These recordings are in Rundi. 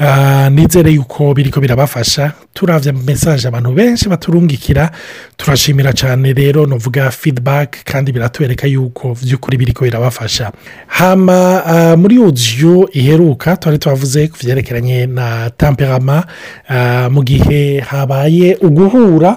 ah, nizere yuko biriko birabafasha turabya mesaje abantu benshi baturungikira turashimira cyane rero nuvuga feedback kandi biratwereka yuko by'ukuri biriko birabafasha hama ah, muri uyu iheruka twari twavuze ku byerekeranye na tamperama ah, mu gihe gihe habaye uguhura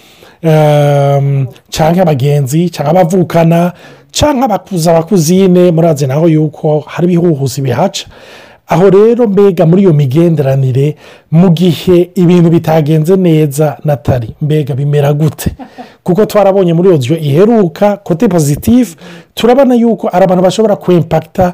ehm, cyangwa abagenzi cyangwa abavukana cyangwa bakuza bakuzine murazi naho yuko hari ibihuhuzi bihaca aho rero mbega muri iyo migenderanire mu gihe ibintu bitagenze neza natari mbega bimera gute kuko twarabonye muri iyo iheruka kote pozitifu turabona yuko ari abantu bashobora kwempakita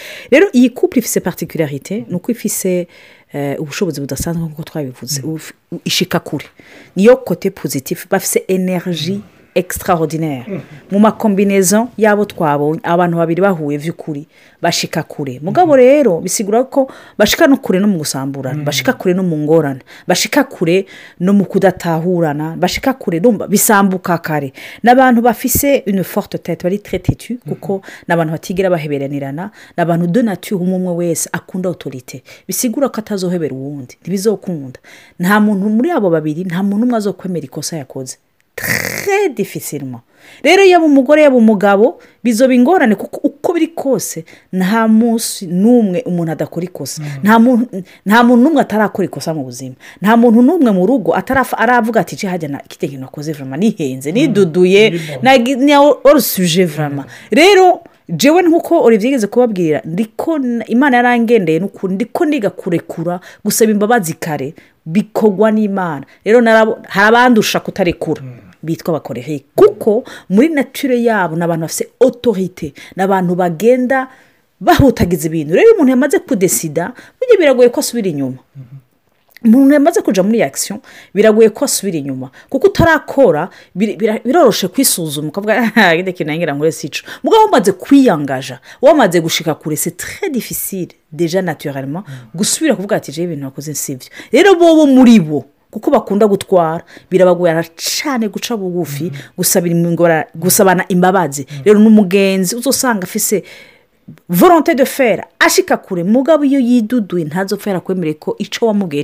rero iyi couple ifise particularité ni uko ifise eh, ubushobozi budasanzwe nk'uko twabivuze ishika kure niyo kote positif bafise energy extraordinaire mu makombinezo y'abo twabonye abantu babiri bahuye by'ukuri bashika kure mugabo rero bisigura ko bashika no kure no mu gusamburana mm. bashika kure no mu ngorane bashika kure no mu kudatahurana bashika kure bisambuka kare n’abantu bafise une forte tete bari teretetu mm. kuko ni abantu batigera baheberanirana ni umwe umwe wese akunda otorite bisigura ko atazohebera uwundi ntibizokunda nta muntu muri abo babiri nta muntu umwe azokwemera ikosa yakoze très difficilement rero yaba umugore yaba umugabo bizoba ingorane kuko uko biri kose nta munsi n'umwe umuntu adakora ikosa mm. nta muntu n'umwe atarakora ikosa mu buzima nta muntu n'umwe mu rugo aravuga ati hajya na kite nakoze vurama nihenze mm. niduduye na orusuje vurama rero jewe nk'uko uri byigeze kubabwira ndiko imana yarangendeye n'ukuntu ndiko niga kurekura gusaba imbabazi kare bikorwa n'imana rero hari abandusha kutarekura hmm. bitwa bakoreheye kuko muri nature yabo ni abantu bafite otorite ni abantu bagenda bahutagiza ibintu rero umuntu yamaze kudesida burya biragoye ko asubira inyuma hmm. umuntu yamaze kujya muri akisiyo biragoye ko asubira inyuma kuko utarakora biroroshe kwisuzuma ukavuga ah, ah, nk'irindi kintu ngo urese ico wamaze kwiyangaja wamaze gushika kure se tre difficile deja naturellement mm. gusubira kuvuga ati ibintu wakoze sibyo rero bobo muri bo kuko bakunda gutwara birabagora cyane guca bugufi mm. gusabana imbabazi mm. rero n'umugenzi uzasanga afise volonte de fera ashika kure mugabo iyo yiduduye ntazopfera kwemerera ko ico wamubwiye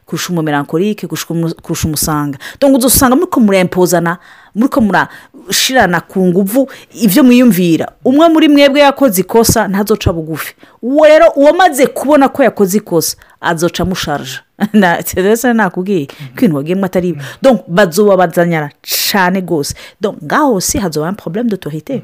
kurusha umumerankorike kurusha umusanga ngo usanga muri ko murempozana muri ko murashirana ku nguvu ibyo mwiyumvira umwe muri mwebwe yakoze ikosa ntazoca bugufi uwo rero uwamaze kubona ko yakoze ikosa azoca amusharija ndetse nakubwiye ko ibintu bagiyemo atari ibi bazuba cyane rwose ngaho si hazoba porobulemu dutohite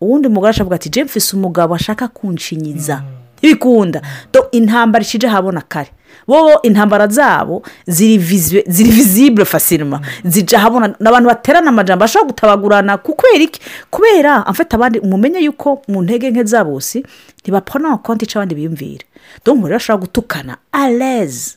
uwundi mugore ashavuga ati jemfe umugabo ashaka kunshinyiza bikunda intambara ishije habona kare bo intambara zabo ziri vizibure fasirima zijya habona abantu baterana amajambo bashobora gutabagurana kubera iki kubera amfata abandi mumenye yuko mu ntege nke za bose ntibapfana konti ica abandi biyumvire dore rero bashobora gutukana areze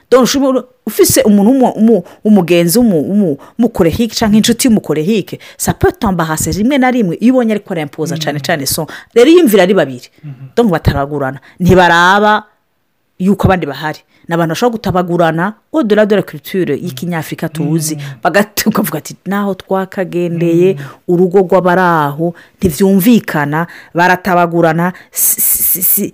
ufise umuntu w'umugenzi w'umukorehike cyangwa inshuti y'umukorehike sapotamba hasi rimwe na rimwe iyo ubonye ariko arayampoza mm. cyane cyane so rero iyumvira ari babiri ndabona mm-hmm. bataragurana ntibaraba yuko abandi bahari ni abantu bashobora gutabagurana odora oh, dore kiritire mm. y'ikinyafurika tuzi mm. bakavuga ati naho twakagendeye urugo rw'abari aho ntibyumvikana baratabagurana si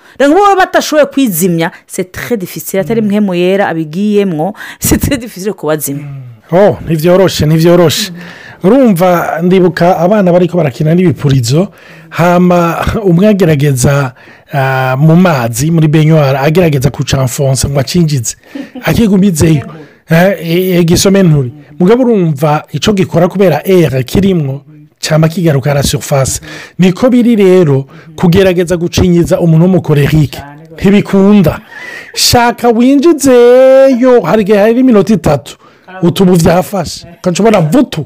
rero baba batashoboye kwizimya setere defisire atari mwe muyera abigiyemwo setere defisire kubazimya oh ntibyoroshe ntibyoroshe urumva ndibuka abana bari barakina n'ibipurizo hama umwe agerageza ah, mu mazi muri benyuwari agerageza kucanfonsa ngo acinjize akigumizeyo igisome eh, eh, nturi mugabo urumva icyo gikora kubera era kirimwo cyangwa kigaruka na niko biri rero kugerageza gucinyiza umuntu w'umukorerike ntibikunda shaka winjizeyo hari igihe hari n'iminota itatu utubu byafashe ukajya ubona vutu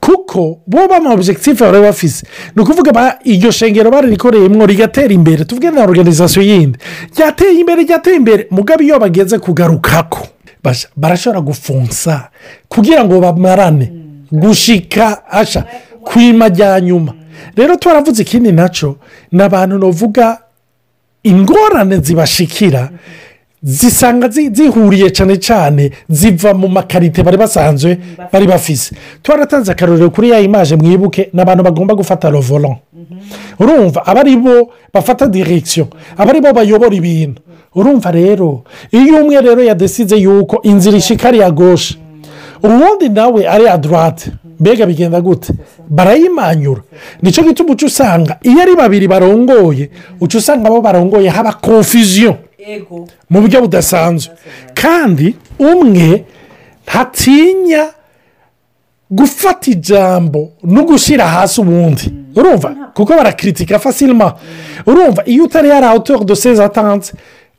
kuko bo bama obusekitifu baba bafise ni ukuvuga iryo shengero baririkoreyemo rigatera imbere tuvuge na oruganizasiyo yindi ryateye imbere ryateye imbere Mugabe iyo bagenze kugarukako barashobora gufunsa kugira ngo bamarane mm. gushika asha kwima rya nyuma mm. rero twaravuze ikindi nacyo ni abantu navuga ingorane zibashikira mm-hmm. zisanga zihuriye cyane cyane ziva mu makarite bari basanzwe bari bafise twaratanze akarorero kuri ya imaje mwibuke ni abantu bagomba gufata rovoron mhm. urumva aba ari bo bafata direkisiyo aba ari bo bayobora ibintu urumva rero iyo umwe rero yadesize yuko inzira ishika ari iya goshe ubundi nawe ari iya dorate mbega bigenda gute barayimanyura nicyo gituma uca usanga iyo ari babiri barongoye uca usanga abo barongoye haba konfuziyo mu buryo budasanzwe kandi umwe ntatinya gufata ijambo no gushyira hasi ubundi mm. urumva kuko barakiritika fasirima urumva iyo utari yari awutori do seza atanze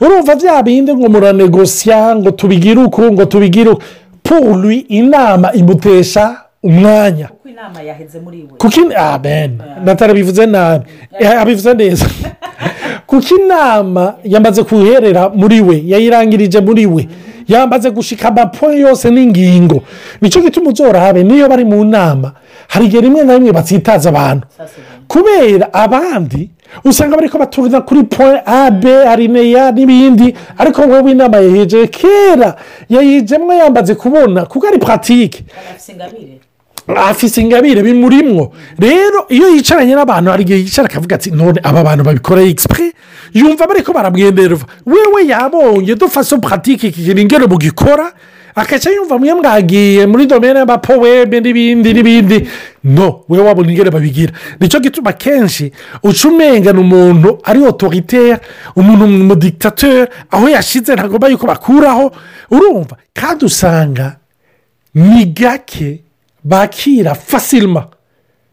urumva bya bindi ngo muranegosiya ngo tubigire uko ngo tubigire uku puri inama imutesha umwanya kuko inama yaheze muri we natarabivuze nabi eh, abivuze neza kuko inama yamaze kuherera muri we yayirangirije muri we mm-hmm. yamaze gushika amapo yose n'ingingo nicyo gituma uzorabe niyo bari mu nama hari igihe rimwe na rimwe batsitaza abantu kubera abandi usanga bari ko baturira kuri pole abe arineya n'ibindi ariko wowe inama yayihijeje kera yayijemo yamaze kubona kuko ari puratike afise ingabire bimurimwo rero iyo yicaranye n'abantu hari igihe yicara akavuga ati none aba bantu babikora egisipure yumva bari ko barabwenderwa wewe yabonye dufaso puratike ingero mugikora akaca yumva mwe mwagiye muri domene y'amapowebe n'ibindi n'ibindi no we wabona ingero babigira nicyo gituma kenshi uca umengana umuntu ari otoriter umuntu mudikitateur aho yashyize ntagomba yuko bakuraho urumva kandi usanga ni gake bakira fasirima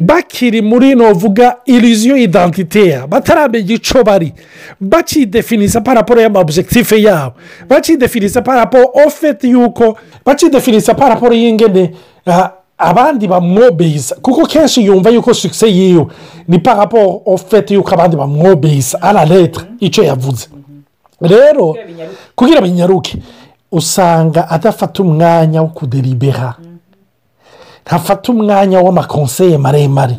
bakiri muri novuga iriziyo idantiteya bataramenya icyo bari bacidefinisa paraporo y'amabujegitife yabo bacidefinisa paraporo ofeti y'uko bacidefinisa paraporo y'ingene abandi bamwobeyisa kuko kenshi yumva yuko sikise yiwe ni paraporo ofeti y'uko abandi bamwobeyisa ara leta icyo yavuze mhm. rero kugira ngo binyaruke usanga adafata umwanya wo kuderibera ntafata umwanya w'amakonseye maremare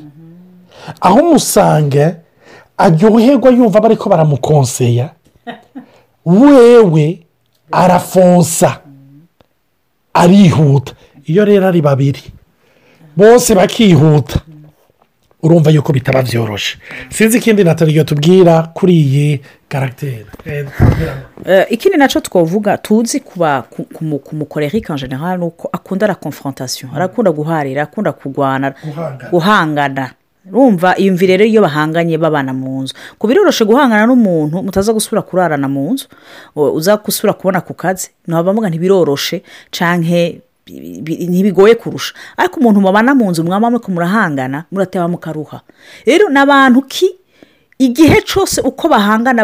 aho umusanga aryoherwa yumva bari ko baramukonseya wewe arafonsa arihuta iyo rero ari babiri bose bakihuta urumva yuko bitaba byoroshye sinzi ikindi nataliyo tubwira kuri iyi karagiteri eh, ikindi nacyo twavuga tuzi kuba ku mukorerika generale ni uko akunda la confrontation arakunda guharira akunda kurwana guhangana rumva iyumvire rero iyo bahanganye babana mu nzu ku biroroshe guhangana n'umuntu mutaza gusubira kurarana mu nzu uza gusubira kubona ku kazi ntabwo bavuga ntibiroroshe cyangwa ntibigoye kurusha ariko umuntu mubana mu nzu mwaba muriko murahangana murateba mukaruha rero ni abantu ki igihe cyose uko bahangana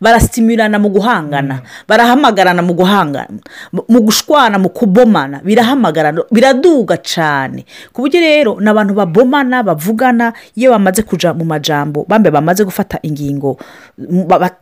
barasimirana mu guhangana barahamagarana mu guhangana mu gushwana mu kubomana birahamagarana biraduga cyane ku buryo rero ni abantu babomana bavugana iyo bamaze kujya mu majambo bambe bamaze gufata ingingo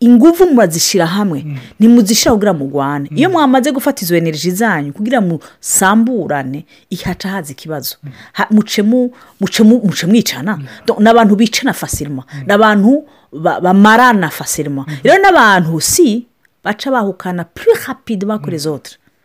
ingufu murazishyira hamwe mm. ntimuzishyira kugira murwane mm. iyo mwamaze gufata izo enerji zanyu kugira musamburane ihaca haza ikibazo muce mwicana ni abantu bicana fasirma ni abantu bamarana fasirima mhm. rero n'abantu si baca bahukana puri hapidi bakora mhm. zotire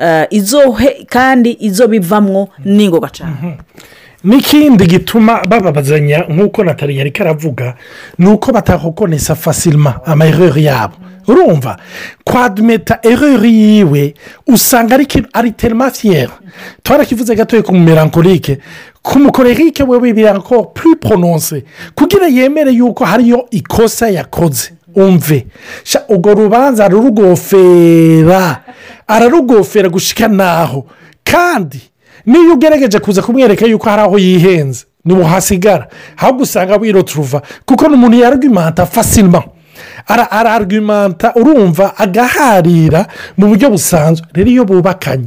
Eh, izohe kandi izo bivamo ni ngoga cyane mhm. n'ikindi gituma bababazanya nk'uko natali yari karavuga ni uko batakokonesa fasirima amayereri yabo urumva kwadimeta ereri yiwe usanga ari terimafiyeri twarakivuze gatoya ku mumerankorike ku mukorerike we w'ibirango puripononse kugira yemere yuko hariyo ikosa yakoze umve ubwo rubanza rurugofera ararugofera gushika naho kandi niyo ugerageje kuza kumwereka yuko hari aho yihenze ntibuhasigara ahubwo usanga wiroturuva kuko ni umuntu yarugimanta fasima ararwimanta urumva agaharira mu buryo busanzwe rero iyo bubakanye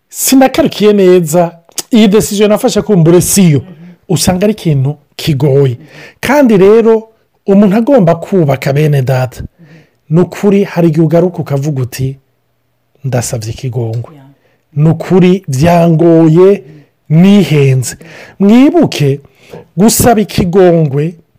sinakarikiye neza iyi desiziyo nafashe kumbure siyo usanga ari ikintu kigoye kandi rero umuntu agomba kubaka bene data ni ukuri hari igihe ugaruka ukavuga uti ndasabye ikigongwe ni ukuri byangoye mwihenze mwibuke gusaba ikigongwe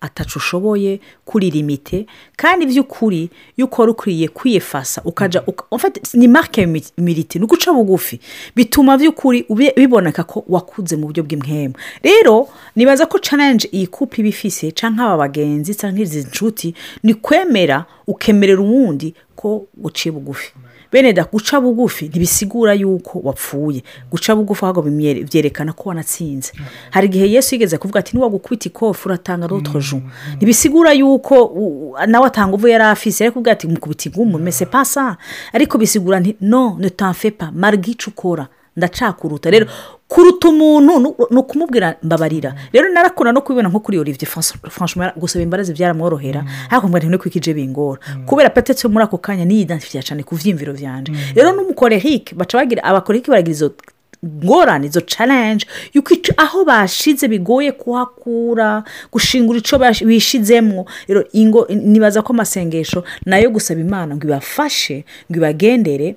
atacu ushoboye kuri limite kandi by'ukuri yuko ukora ukwiye kwiyefasa ukajya ni marike miriti ni uguca bugufi bituma by'ukuri biboneka ko wakunze mu buryo bw'imwemu rero nibaza ko cananje iyi kupi iba ifise cyangwa nk'aba bagenzi cyangwa nk'izi nshuti ni kwemera ukemerera uwundi ko uciye bugufi beneda guca bugufi ntibisigura yuko wapfuye guca bugufi ahubwo byerekana ko wanatsinze hari igihe yesu yigeze kuvuga ati niwagukubita ikofi uratanga rutoroju mm, mm. ntibisigura yuko nawe atanga ubu yari afise ariko ubwo ati mukubita igumumese mm. pasa ariko bisigura nti no netanfepa marigi cukora ndacakuruta rero kuruta umuntu ni ukumubwira mbabarira rero narakunda no kubibona nko kuri olivier franchement gusaba imbabazi byaramworohera mm. ariko mbona ntibone ko bingora mm. kubera patetse muri ako kanya niyidansifiya cyane ku byiyumviro byanjye mm. rero n'umukorehike baca bagira abakorehike baragira izo ngorane izo challenge yuko aho bashize bigoye kuhakura gushingura icyo bishizemo nibaza ko amasengesho nayo gusaba imana ngo ibafashe ngo ibagendere